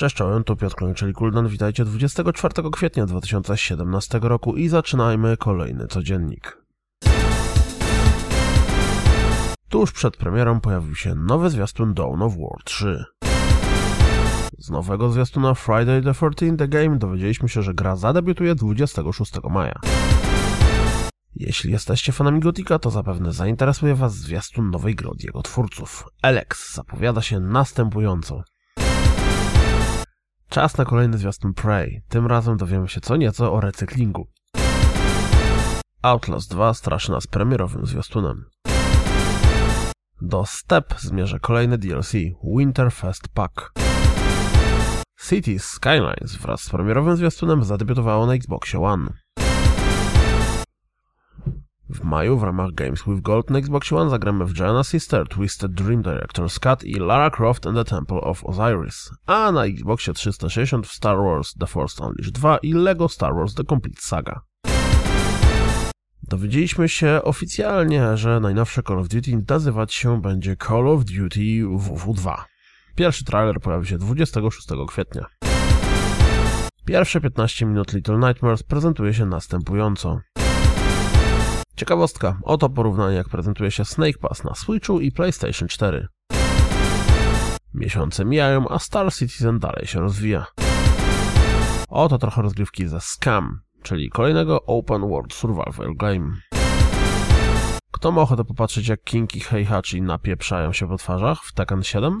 Cześć, czołem, tu Piotr Kloń, czyli Kuldan. Witajcie 24 kwietnia 2017 roku i zaczynajmy kolejny codziennik. Tuż przed premierą pojawił się nowy zwiastun Dawn of War 3. Z nowego zwiastuna Friday the 13 The Game dowiedzieliśmy się, że gra zadebiutuje 26 maja. Jeśli jesteście fanami Gotika, to zapewne zainteresuje Was zwiastun nowej gry od jego twórców. Alex zapowiada się następująco. Czas na kolejny zwiastun Prey. Tym razem dowiemy się co nieco o recyklingu. Outlast 2 straszy nas premierowym zwiastunem. Do Step zmierza kolejny DLC Winterfest Pack. Cities Skylines wraz z premierowym zwiastunem zadebiutowało na Xboxie One. W maju w ramach Games with Gold na Xbox One zagramy w Giana Sister, Twisted Dream Director's Cut i Lara Croft and the Temple of Osiris, a na Xboxie 360 w Star Wars The Force Unleashed 2 i LEGO Star Wars The Complete Saga. Dowiedzieliśmy się oficjalnie, że najnowsze Call of Duty nazywać się będzie Call of Duty WW2. Pierwszy trailer pojawi się 26 kwietnia. Pierwsze 15 minut Little Nightmares prezentuje się następująco. Ciekawostka, oto porównanie jak prezentuje się Snake Pass na Switchu i PlayStation 4. Miesiące mijają, a Star Citizen dalej się rozwija. Oto trochę rozgrywki ze Scam, czyli kolejnego Open World Survival Game. Kto ma ochotę popatrzeć jak King i Heihachi napieprzają się po twarzach w Tekken 7?